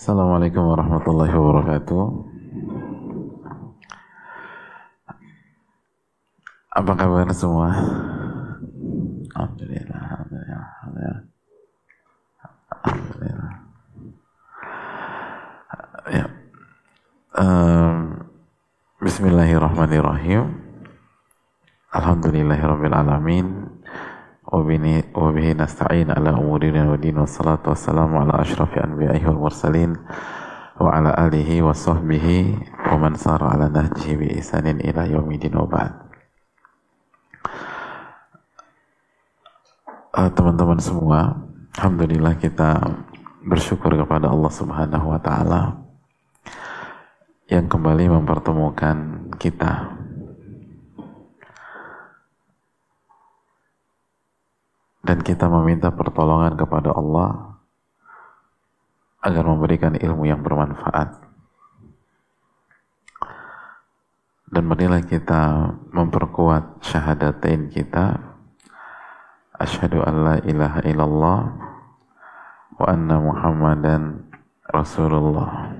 Assalamualaikum warahmatullahi wabarakatuh. Apa kabar semua? Alhamdulillah, alhamdulillah, alhamdulillah. alhamdulillah. Ya. Um, Bismillahirrahmanirrahim. Alhamdulillahirabbil. وبه نستعين على أمورنا ودين والصلاة والسلام على أشرف أنبيائه والمرسلين وعلى آله وصحبه ومن سار على نهجه بإحسان إلى يوم الدين وبعد teman-teman semua Alhamdulillah kita bersyukur kepada Allah subhanahu wa ta'ala yang kembali mempertemukan kita dan kita meminta pertolongan kepada Allah agar memberikan ilmu yang bermanfaat dan marilah kita memperkuat syahadatain kita asyhadu an la ilaha illallah wa anna muhammadan rasulullah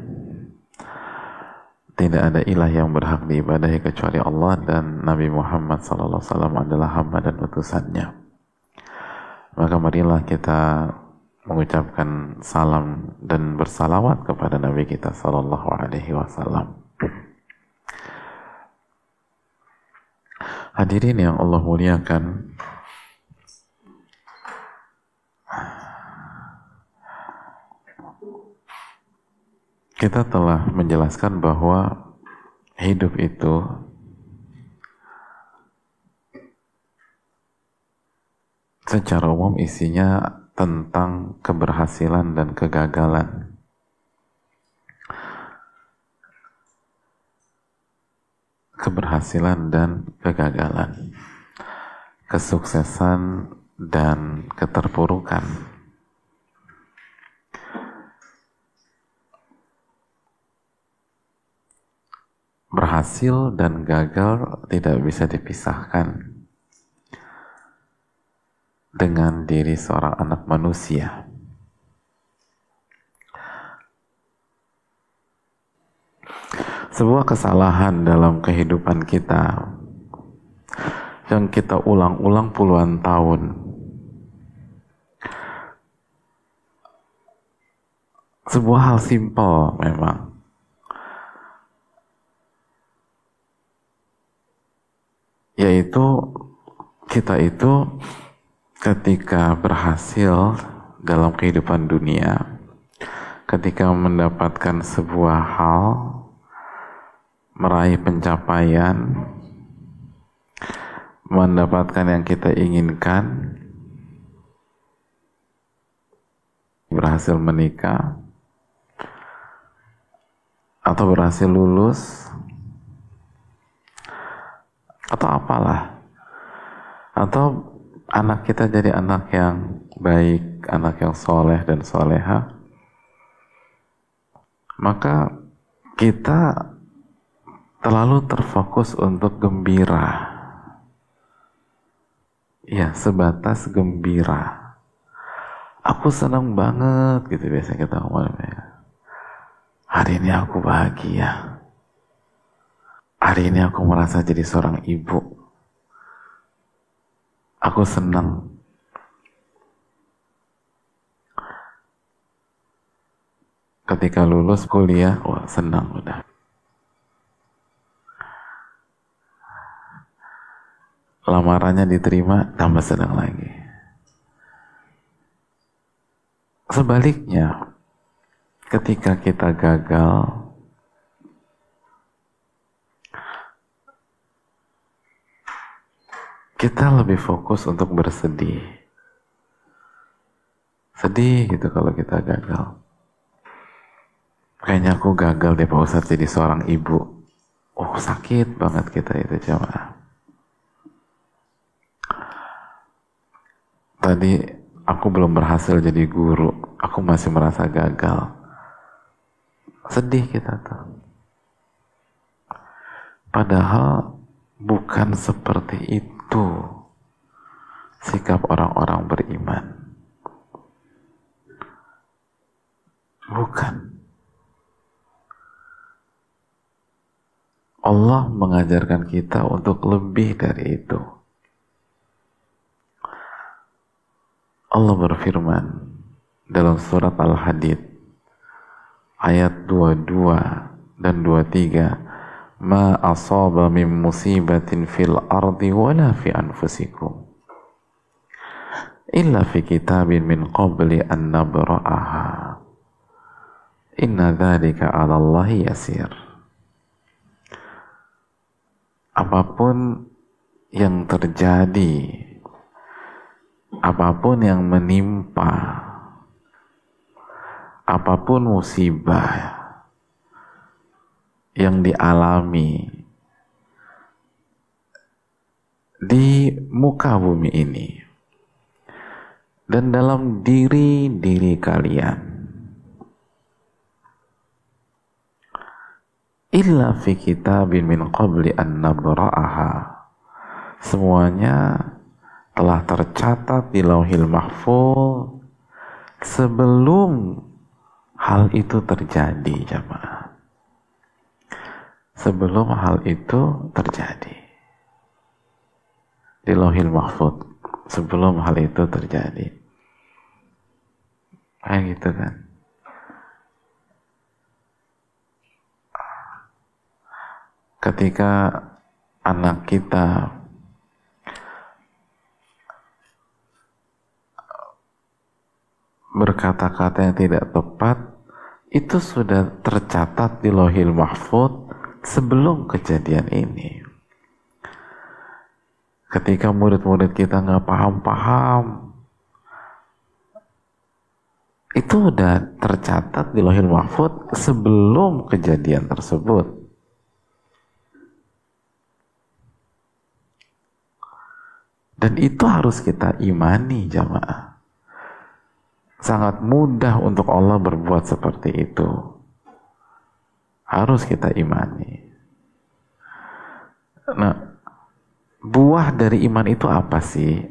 tidak ada ilah yang berhak diibadahi kecuali Allah dan Nabi Muhammad SAW adalah hamba dan utusannya. Maka marilah kita mengucapkan salam dan bersalawat kepada Nabi kita Sallallahu Alaihi Wasallam. Hadirin yang Allah muliakan, kita telah menjelaskan bahwa hidup itu secara umum isinya tentang keberhasilan dan kegagalan. Keberhasilan dan kegagalan. Kesuksesan dan keterpurukan. Berhasil dan gagal tidak bisa dipisahkan dengan diri seorang anak manusia. Sebuah kesalahan dalam kehidupan kita yang kita ulang-ulang puluhan tahun. Sebuah hal simpel memang. Yaitu kita itu ketika berhasil dalam kehidupan dunia, ketika mendapatkan sebuah hal, meraih pencapaian, mendapatkan yang kita inginkan, berhasil menikah, atau berhasil lulus, atau apalah, atau anak kita jadi anak yang baik, anak yang soleh dan soleha, maka kita terlalu terfokus untuk gembira. Ya, sebatas gembira. Aku senang banget gitu biasa kita ngomong. Hari ini aku bahagia. Hari ini aku merasa jadi seorang ibu Aku senang. Ketika lulus kuliah, wah senang udah. Lamarannya diterima, tambah senang lagi. Sebaliknya, ketika kita gagal, kita lebih fokus untuk bersedih. Sedih gitu kalau kita gagal. Kayaknya aku gagal deh Pak Ustadz jadi seorang ibu. Oh sakit banget kita itu coba. Tadi aku belum berhasil jadi guru. Aku masih merasa gagal. Sedih kita tuh. Padahal bukan seperti itu itu sikap orang-orang beriman. Bukan. Allah mengajarkan kita untuk lebih dari itu. Allah berfirman dalam surat Al-Hadid ayat 22 dan 23 ma asaba min musibatin fil ardi wala fi anfusikum. Illa fi kitabin min qabli an nabra'aha. Inna dhalika 'ala Allah yasir. Apa pun yang terjadi, apa pun yang menimpa, apa pun musibah yang dialami di muka bumi ini dan dalam diri-diri kalian. Illa fi kitabin min qabli an nabra'aha. Semuanya telah tercatat di lauhil mahfuz sebelum hal itu terjadi jamaah sebelum hal itu terjadi. Di lauhil mahfuz sebelum hal itu terjadi. Kayak gitu kan. Ketika anak kita berkata-kata yang tidak tepat itu sudah tercatat di lohil mahfud sebelum kejadian ini ketika murid-murid kita nggak paham-paham itu udah tercatat di lohil mahfud sebelum kejadian tersebut Dan itu harus kita imani jamaah. Sangat mudah untuk Allah berbuat seperti itu. Harus kita imani. Nah, buah dari iman itu apa sih?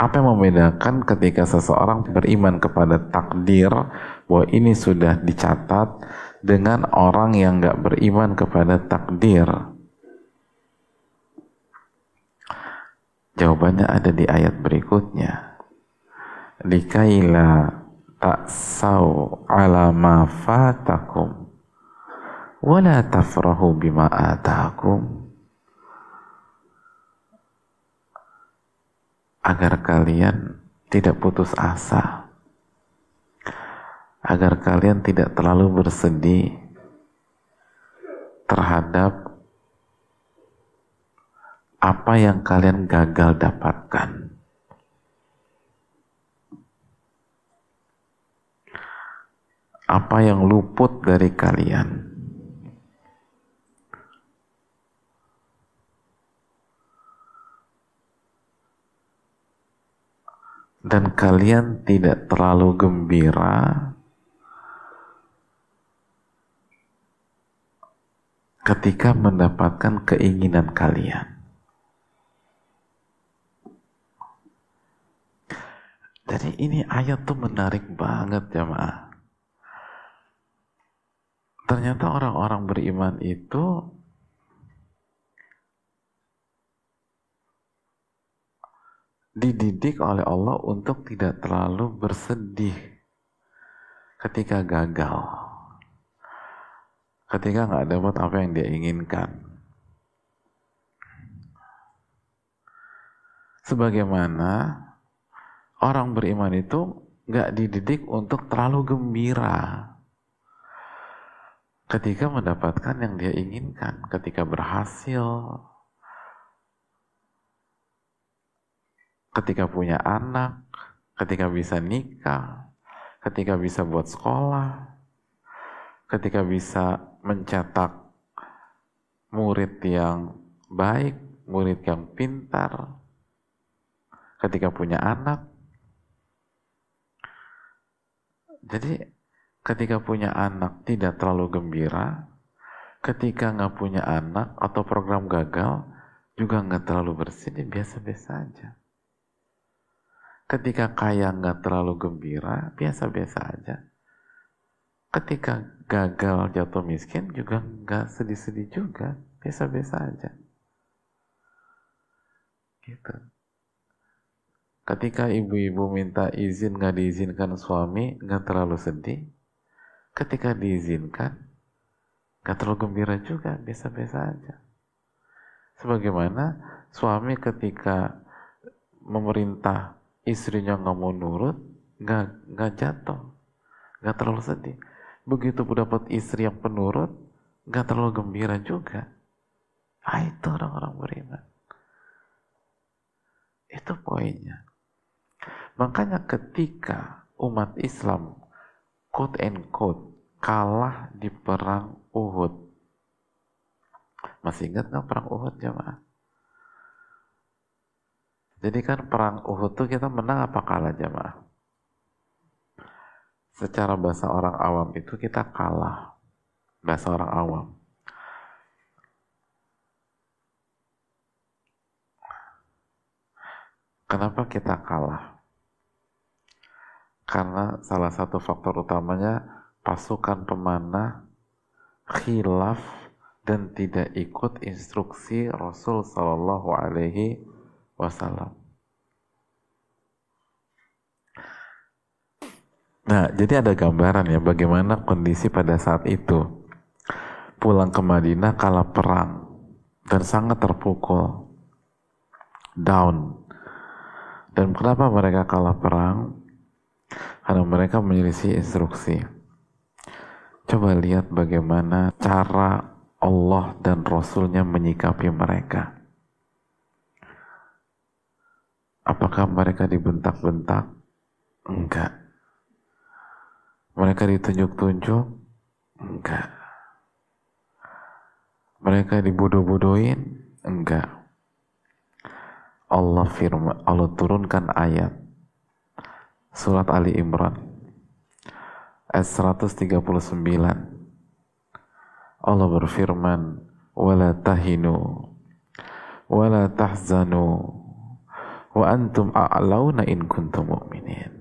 Apa yang membedakan ketika seseorang beriman kepada takdir bahwa ini sudah dicatat dengan orang yang nggak beriman kepada takdir? Jawabannya ada di ayat berikutnya. Likaila ta'sau ala ma fatakum. Wala tafrahu bima atakum agar kalian tidak putus asa. Agar kalian tidak terlalu bersedih terhadap apa yang kalian gagal dapatkan. Apa yang luput dari kalian. Dan kalian tidak terlalu gembira ketika mendapatkan keinginan kalian. Jadi ini ayat tuh menarik banget jamaah. Ternyata orang-orang beriman itu dididik oleh Allah untuk tidak terlalu bersedih ketika gagal. Ketika nggak dapat apa yang dia inginkan. Sebagaimana orang beriman itu nggak dididik untuk terlalu gembira ketika mendapatkan yang dia inginkan, ketika berhasil, ketika punya anak, ketika bisa nikah, ketika bisa buat sekolah, ketika bisa mencetak murid yang baik, murid yang pintar, ketika punya anak, Jadi ketika punya anak tidak terlalu gembira, ketika nggak punya anak atau program gagal juga nggak terlalu bersih, biasa-biasa aja. Ketika kaya nggak terlalu gembira, biasa-biasa aja. Ketika gagal jatuh miskin juga nggak sedih-sedih juga, biasa-biasa aja. Gitu. Ketika ibu-ibu minta izin nggak diizinkan suami, nggak terlalu sedih. Ketika diizinkan, nggak terlalu gembira juga, biasa-biasa aja. Sebagaimana suami ketika memerintah istrinya nggak mau nurut, nggak nggak jatuh, nggak terlalu sedih. Begitu dapat istri yang penurut, nggak terlalu gembira juga. Ah itu orang-orang beriman. Itu poinnya. Makanya ketika umat Islam quote and quote kalah di perang Uhud. Masih ingat nggak perang Uhud jemaah? Jadi kan perang Uhud tuh kita menang apa kalah jemaah? Secara bahasa orang awam itu kita kalah. Bahasa orang awam. Kenapa kita kalah? Karena salah satu faktor utamanya pasukan pemanah khilaf dan tidak ikut instruksi Rasul Shallallahu Alaihi Wasallam. Nah, jadi ada gambaran ya bagaimana kondisi pada saat itu. Pulang ke Madinah kalah perang dan sangat terpukul, down. Dan kenapa mereka kalah perang? Karena mereka menyelisih instruksi. Coba lihat bagaimana cara Allah dan Rasulnya menyikapi mereka. Apakah mereka dibentak-bentak? Enggak. Mereka ditunjuk-tunjuk? Enggak. Mereka dibodoh-bodohin? Enggak. Allah firman, Allah turunkan ayat Surat Ali Imran 139 Allah berfirman wala tahinu wala tahzanu wa antum a'launa in kuntum mu'minin.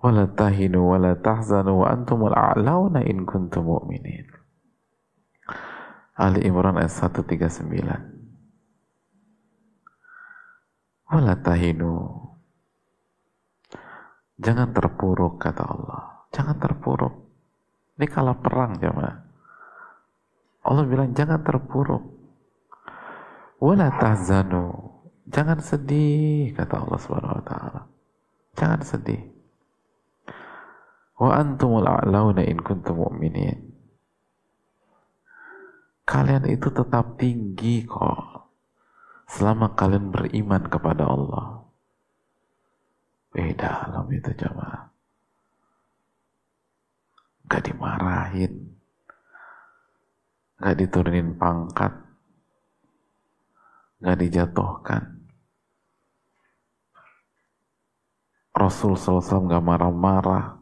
Wala tahinu wala tahzanu wa antum a'launa in kuntum mu'minin. Ali Imran ayat 139 wala tahinu Jangan terpuruk kata Allah. Jangan terpuruk. Ini kalah perang jemaah. Allah bilang jangan terpuruk. Wala tahzanu. Jangan sedih kata Allah Subhanahu wa taala. Jangan sedih. Wa antumul a'launa in kuntum mu'minin. Kalian itu tetap tinggi kok selama kalian beriman kepada Allah. Beda alam itu jamaah. Gak dimarahin. Gak diturunin pangkat. Gak dijatuhkan. Rasul SAW gak marah-marah.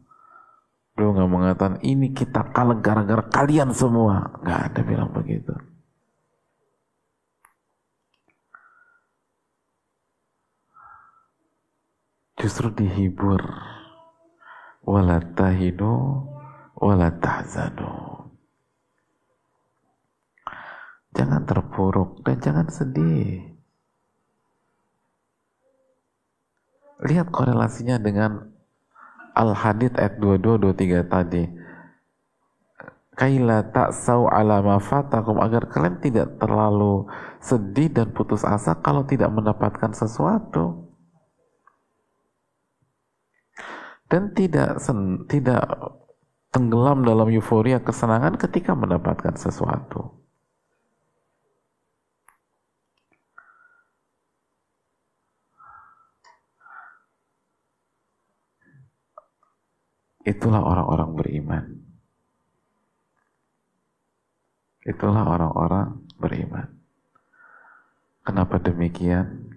Beliau gak mengatakan, ini kita kalah gara-gara kalian semua. Gak ada bilang begitu. Justru dihibur. Wala tahinu jangan terpuruk dan jangan sedih. Lihat korelasinya dengan Al-Hadid ayat 22-23 tadi. Kaila sau ala ma fatakum agar kalian tidak terlalu sedih dan putus asa kalau tidak mendapatkan sesuatu dan tidak sen, tidak tenggelam dalam euforia kesenangan ketika mendapatkan sesuatu. Itulah orang-orang beriman. Itulah orang-orang beriman. Kenapa demikian?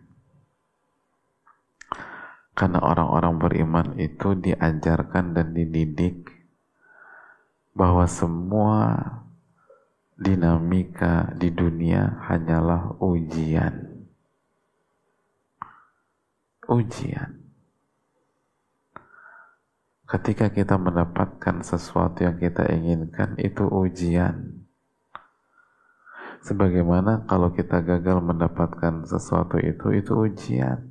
Karena orang-orang beriman itu diajarkan dan dididik bahwa semua dinamika di dunia hanyalah ujian. Ujian. ketika kita mendapatkan sesuatu yang kita inginkan itu ujian sebagaimana kalau kita gagal mendapatkan sesuatu itu itu ujian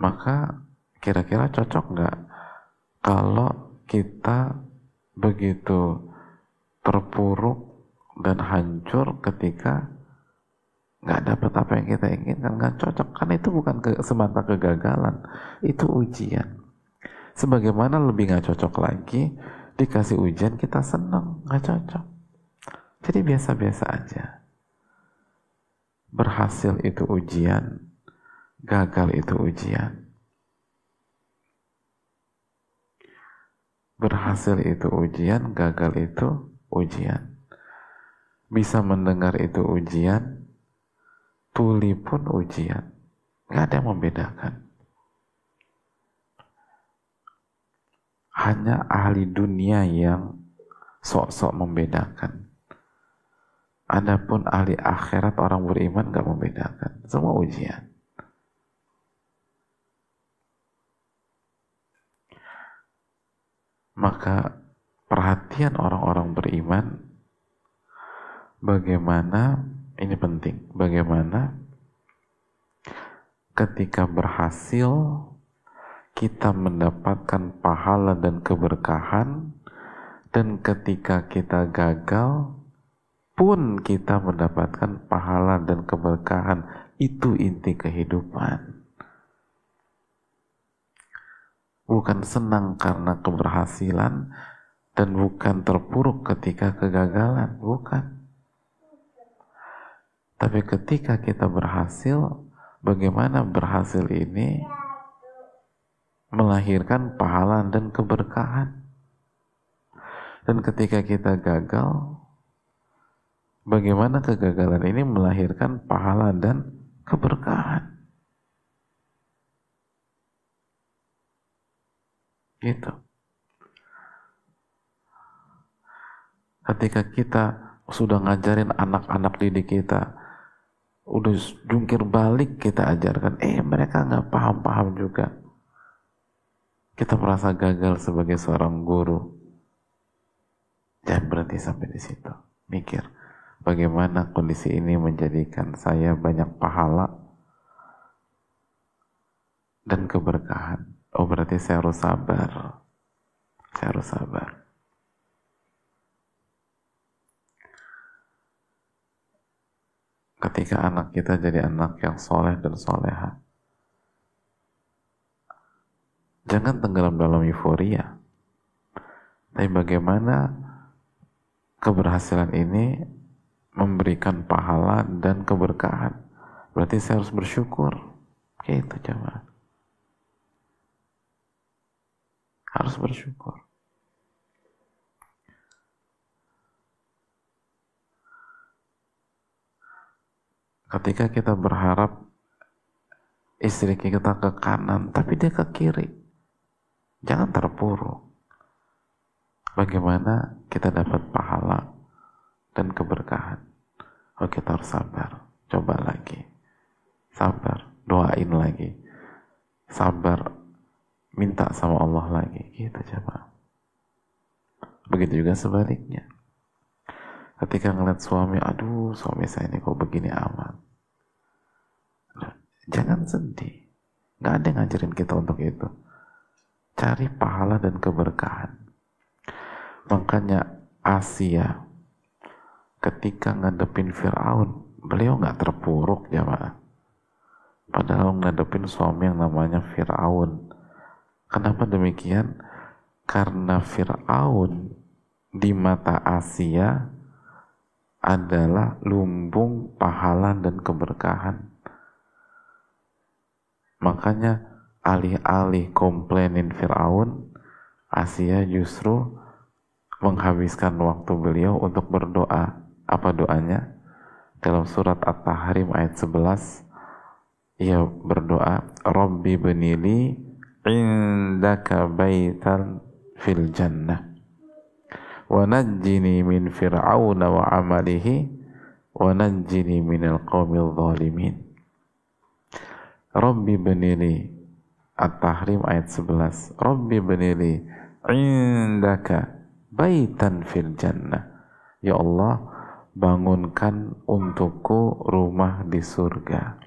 maka kira-kira cocok nggak kalau kita begitu terpuruk dan hancur ketika nggak dapat apa yang kita inginkan? Nggak cocok. Karena itu bukan ke, semata kegagalan. Itu ujian. Sebagaimana lebih nggak cocok lagi dikasih ujian kita senang nggak cocok. Jadi biasa-biasa aja. Berhasil itu ujian gagal itu ujian berhasil itu ujian gagal itu ujian bisa mendengar itu ujian tuli pun ujian. Gak ada yang membedakan. Hanya ahli dunia yang sok-sok membedakan. Adapun ahli akhirat orang beriman gak membedakan. Semua ujian. Maka perhatian orang-orang beriman bagaimana ini penting. Bagaimana ketika berhasil kita mendapatkan pahala dan keberkahan dan ketika kita gagal pun kita mendapatkan pahala dan keberkahan itu inti kehidupan bukan senang karena keberhasilan dan bukan terpuruk ketika kegagalan bukan tapi ketika kita berhasil, bagaimana berhasil ini melahirkan pahala dan keberkahan. Dan ketika kita gagal, bagaimana kegagalan ini melahirkan pahala dan keberkahan. Gitu. Ketika kita sudah ngajarin anak-anak didik kita udah jungkir balik kita ajarkan eh mereka nggak paham-paham juga. Kita merasa gagal sebagai seorang guru. Jangan berhenti sampai di situ. Mikir bagaimana kondisi ini menjadikan saya banyak pahala dan keberkahan oh berarti saya harus sabar saya harus sabar ketika anak kita jadi anak yang soleh dan soleha. Jangan tenggelam dalam euforia. Tapi bagaimana keberhasilan ini memberikan pahala dan keberkahan. Berarti saya harus bersyukur. Gitu coba. Harus bersyukur. Ketika kita berharap istri kita ke kanan, tapi dia ke kiri. Jangan terpuruk. Bagaimana kita dapat pahala dan keberkahan? Oh kita harus sabar. Coba lagi. Sabar. Doain lagi. Sabar. Minta sama Allah lagi. Gitu coba. Begitu juga sebaliknya. Ketika ngeliat suami, aduh suami saya ini kok begini amat. Jangan sedih. Gak ada yang ngajarin kita untuk itu. Cari pahala dan keberkahan. Makanya Asia ketika ngadepin Fir'aun, beliau gak terpuruk jamaah. Padahal ngadepin suami yang namanya Fir'aun. Kenapa demikian? Karena Fir'aun di mata Asia adalah lumbung pahala dan keberkahan. Makanya alih-alih komplainin Fir'aun, Asia justru menghabiskan waktu beliau untuk berdoa. Apa doanya? Dalam surat At-Tahrim ayat 11, ia berdoa, Rabbi benili indaka baitan fil jannah wa najjini min fir'auna wa amalihi wa najjini minal qawmil zalimin Rabbi benili At-Tahrim ayat 11. Rabbi benili indaka baitan fil jannah. Ya Allah, bangunkan untukku rumah di surga.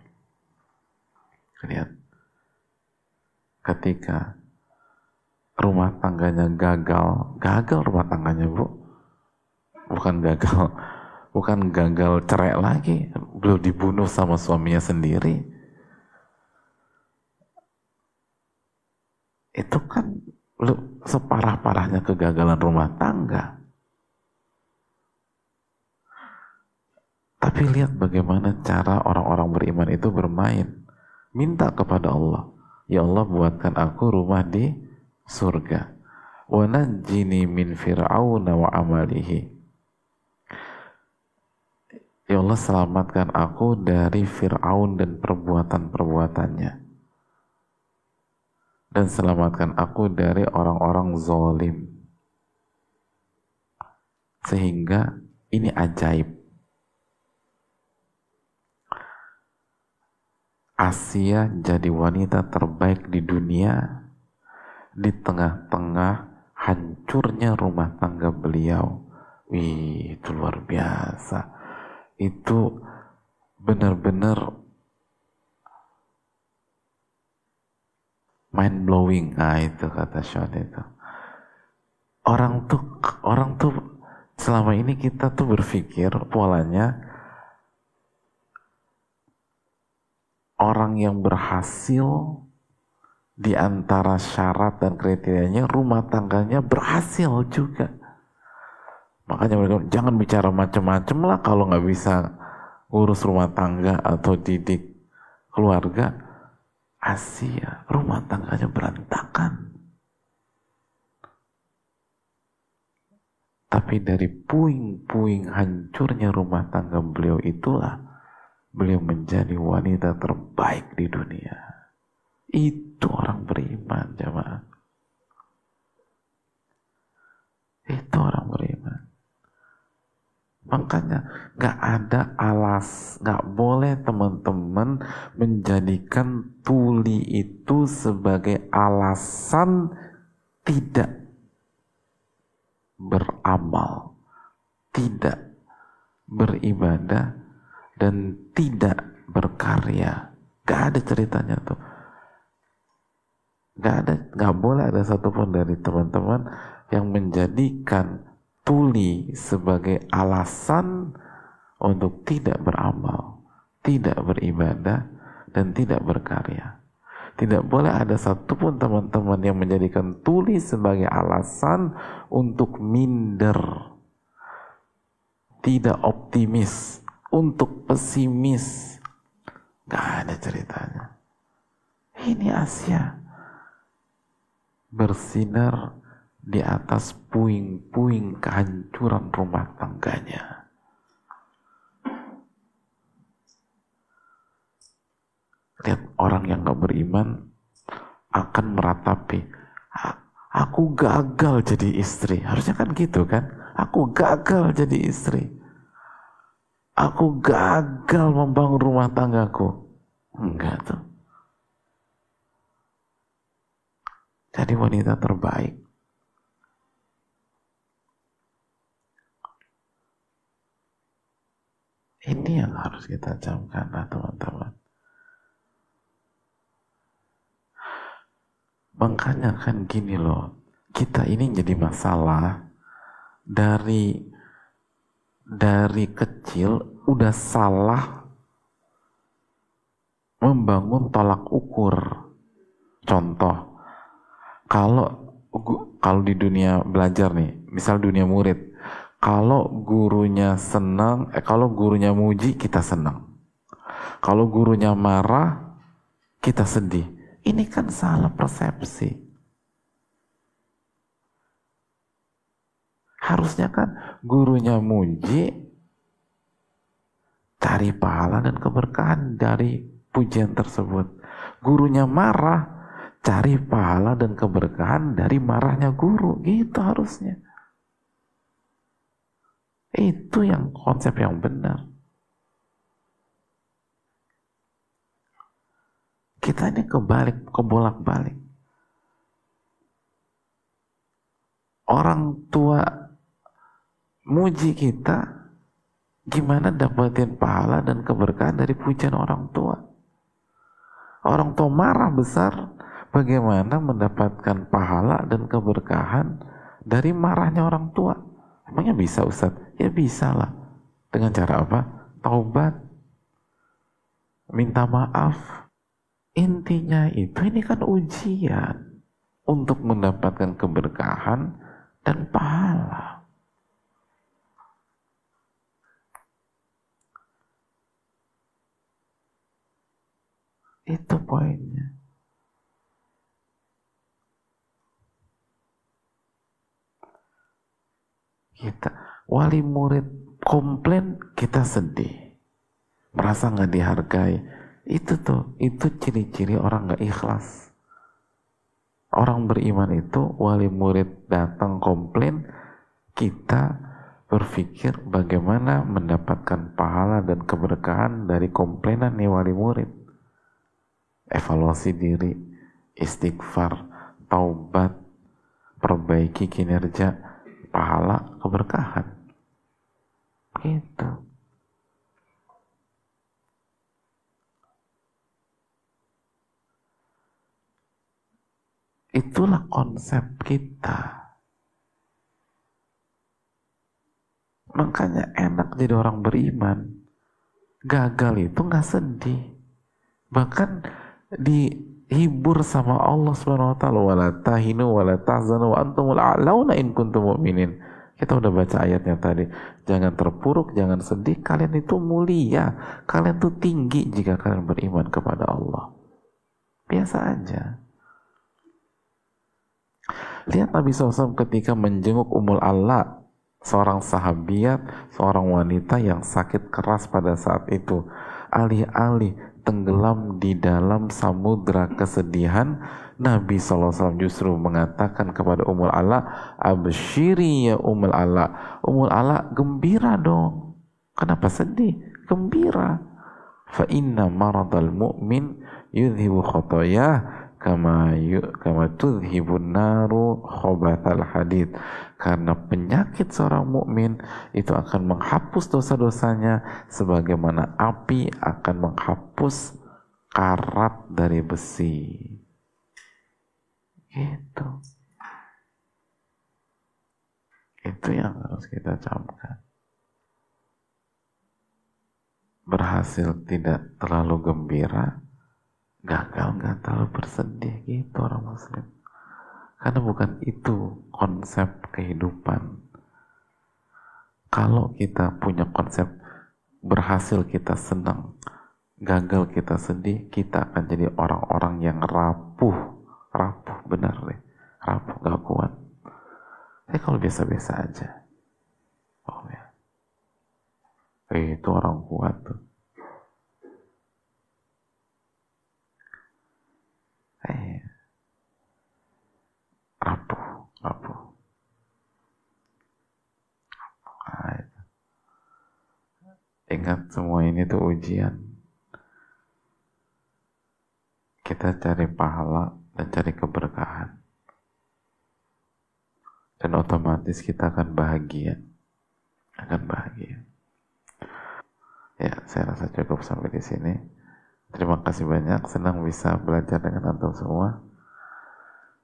Lihat. Ketika rumah tangganya gagal, gagal rumah tangganya, Bu. Bukan gagal, bukan gagal cerai lagi, belum dibunuh sama suaminya sendiri. Itu kan separah-parahnya kegagalan rumah tangga. Tapi lihat bagaimana cara orang-orang beriman itu bermain. Minta kepada Allah. Ya Allah buatkan aku rumah di surga. Wa najjini min fir'auna wa amalihi. Ya Allah selamatkan aku dari Fir'aun dan perbuatan-perbuatannya. Dan selamatkan aku dari orang-orang zalim. Sehingga ini ajaib Asia jadi wanita terbaik di dunia di tengah-tengah hancurnya rumah tangga beliau. Wih, itu luar biasa. Itu benar-benar mind blowing. Ah itu kata Sean itu. Orang tuh orang tuh selama ini kita tuh berpikir polanya orang yang berhasil di antara syarat dan kriterianya rumah tangganya berhasil juga. Makanya mereka jangan bicara macam-macam lah kalau nggak bisa urus rumah tangga atau didik keluarga. Asia rumah tangganya berantakan. Tapi dari puing-puing hancurnya rumah tangga beliau itulah beliau menjadi wanita terbaik di dunia. Itu orang beriman, jemaah. Itu orang beriman. Makanya gak ada alas, gak boleh teman-teman menjadikan tuli itu sebagai alasan tidak beramal, tidak beribadah, dan tidak berkarya. Gak ada ceritanya tuh. Gak ada, gak boleh ada satupun dari teman-teman yang menjadikan tuli sebagai alasan untuk tidak beramal, tidak beribadah, dan tidak berkarya. Tidak boleh ada satupun teman-teman yang menjadikan tuli sebagai alasan untuk minder, tidak optimis, untuk pesimis. Gak ada ceritanya. Ini Asia. Bersinar di atas puing-puing kehancuran rumah tangganya. Lihat orang yang gak beriman akan meratapi aku gagal jadi istri. Harusnya kan gitu kan? Aku gagal jadi istri aku gagal membangun rumah tanggaku. Enggak tuh. Jadi wanita terbaik. Ini yang harus kita camkan lah teman-teman. Makanya kan gini loh, kita ini jadi masalah dari dari kecil udah salah membangun tolak ukur. Contoh, kalau kalau di dunia belajar nih, misal dunia murid, kalau gurunya senang, eh, kalau gurunya muji kita senang. Kalau gurunya marah, kita sedih. Ini kan salah persepsi. Harusnya kan gurunya muji, cari pahala dan keberkahan dari pujian tersebut. Gurunya marah, cari pahala dan keberkahan dari marahnya guru. Gitu harusnya. Itu yang konsep yang benar. Kita ini kebalik, kebolak-balik. Orang tua muji kita, gimana dapetin pahala dan keberkahan dari pujian orang tua? Orang tua marah besar, bagaimana mendapatkan pahala dan keberkahan dari marahnya orang tua? Emangnya bisa Ustaz? Ya bisa lah. Dengan cara apa? Taubat. Minta maaf. Intinya itu, ini kan ujian. Untuk mendapatkan keberkahan dan pahala. Itu poinnya. Kita wali murid komplain kita sedih, merasa nggak dihargai. Itu tuh, itu ciri-ciri orang nggak ikhlas. Orang beriman itu wali murid datang komplain, kita berpikir bagaimana mendapatkan pahala dan keberkahan dari komplainan nih wali murid evaluasi diri, istighfar, taubat, perbaiki kinerja, pahala, keberkahan. Gitu. Itulah konsep kita. Makanya enak jadi orang beriman. Gagal itu nggak sedih. Bahkan dihibur sama Allah Subhanahu wa taala wala tahinu wala tahzanu wa antumul a'launa in kuntum mu'minin. Kita udah baca ayatnya tadi. Jangan terpuruk, jangan sedih. Kalian itu mulia. Kalian itu tinggi jika kalian beriman kepada Allah. Biasa aja. Lihat Nabi SAW ketika menjenguk Umul Allah, seorang sahabiat, seorang wanita yang sakit keras pada saat itu. Alih-alih tenggelam di dalam samudra kesedihan, Nabi SAW justru mengatakan kepada Umul Ala, Abshiri ya Umul Ala. Umul Ala, gembira dong. Kenapa sedih? Gembira. Fa inna maradal mu'min yudhibu khotoyah kama yu, kama tudhibun naru khobathal hadid karena penyakit seorang mukmin itu akan menghapus dosa-dosanya sebagaimana api akan menghapus karat dari besi. Itu itu yang harus kita camkan. Berhasil tidak terlalu gembira gagal nggak terlalu bersedih gitu orang muslim. Karena bukan itu konsep kehidupan. Kalau kita punya konsep berhasil kita senang gagal kita sedih kita akan jadi orang-orang yang rapuh rapuh benar deh. Rapuh gak kuat. Tapi kalau biasa-biasa aja. Oh ya. Eh, itu orang kuat tuh eh, rapuh, rapuh. Nah, Ingat semua ini tuh ujian. Kita cari pahala dan cari keberkahan. Dan otomatis kita akan bahagia. Akan bahagia. Ya, saya rasa cukup sampai di sini. Terima kasih banyak, senang bisa belajar dengan antum semua.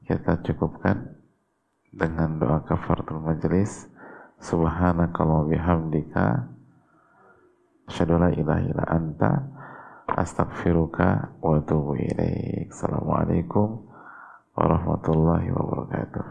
Kita cukupkan dengan doa kafaratul majelis. Subhanakallah bihamdika Asyhadu la ilaha anta astaghfiruka wa atubu ilaik. Assalamualaikum warahmatullahi wabarakatuh.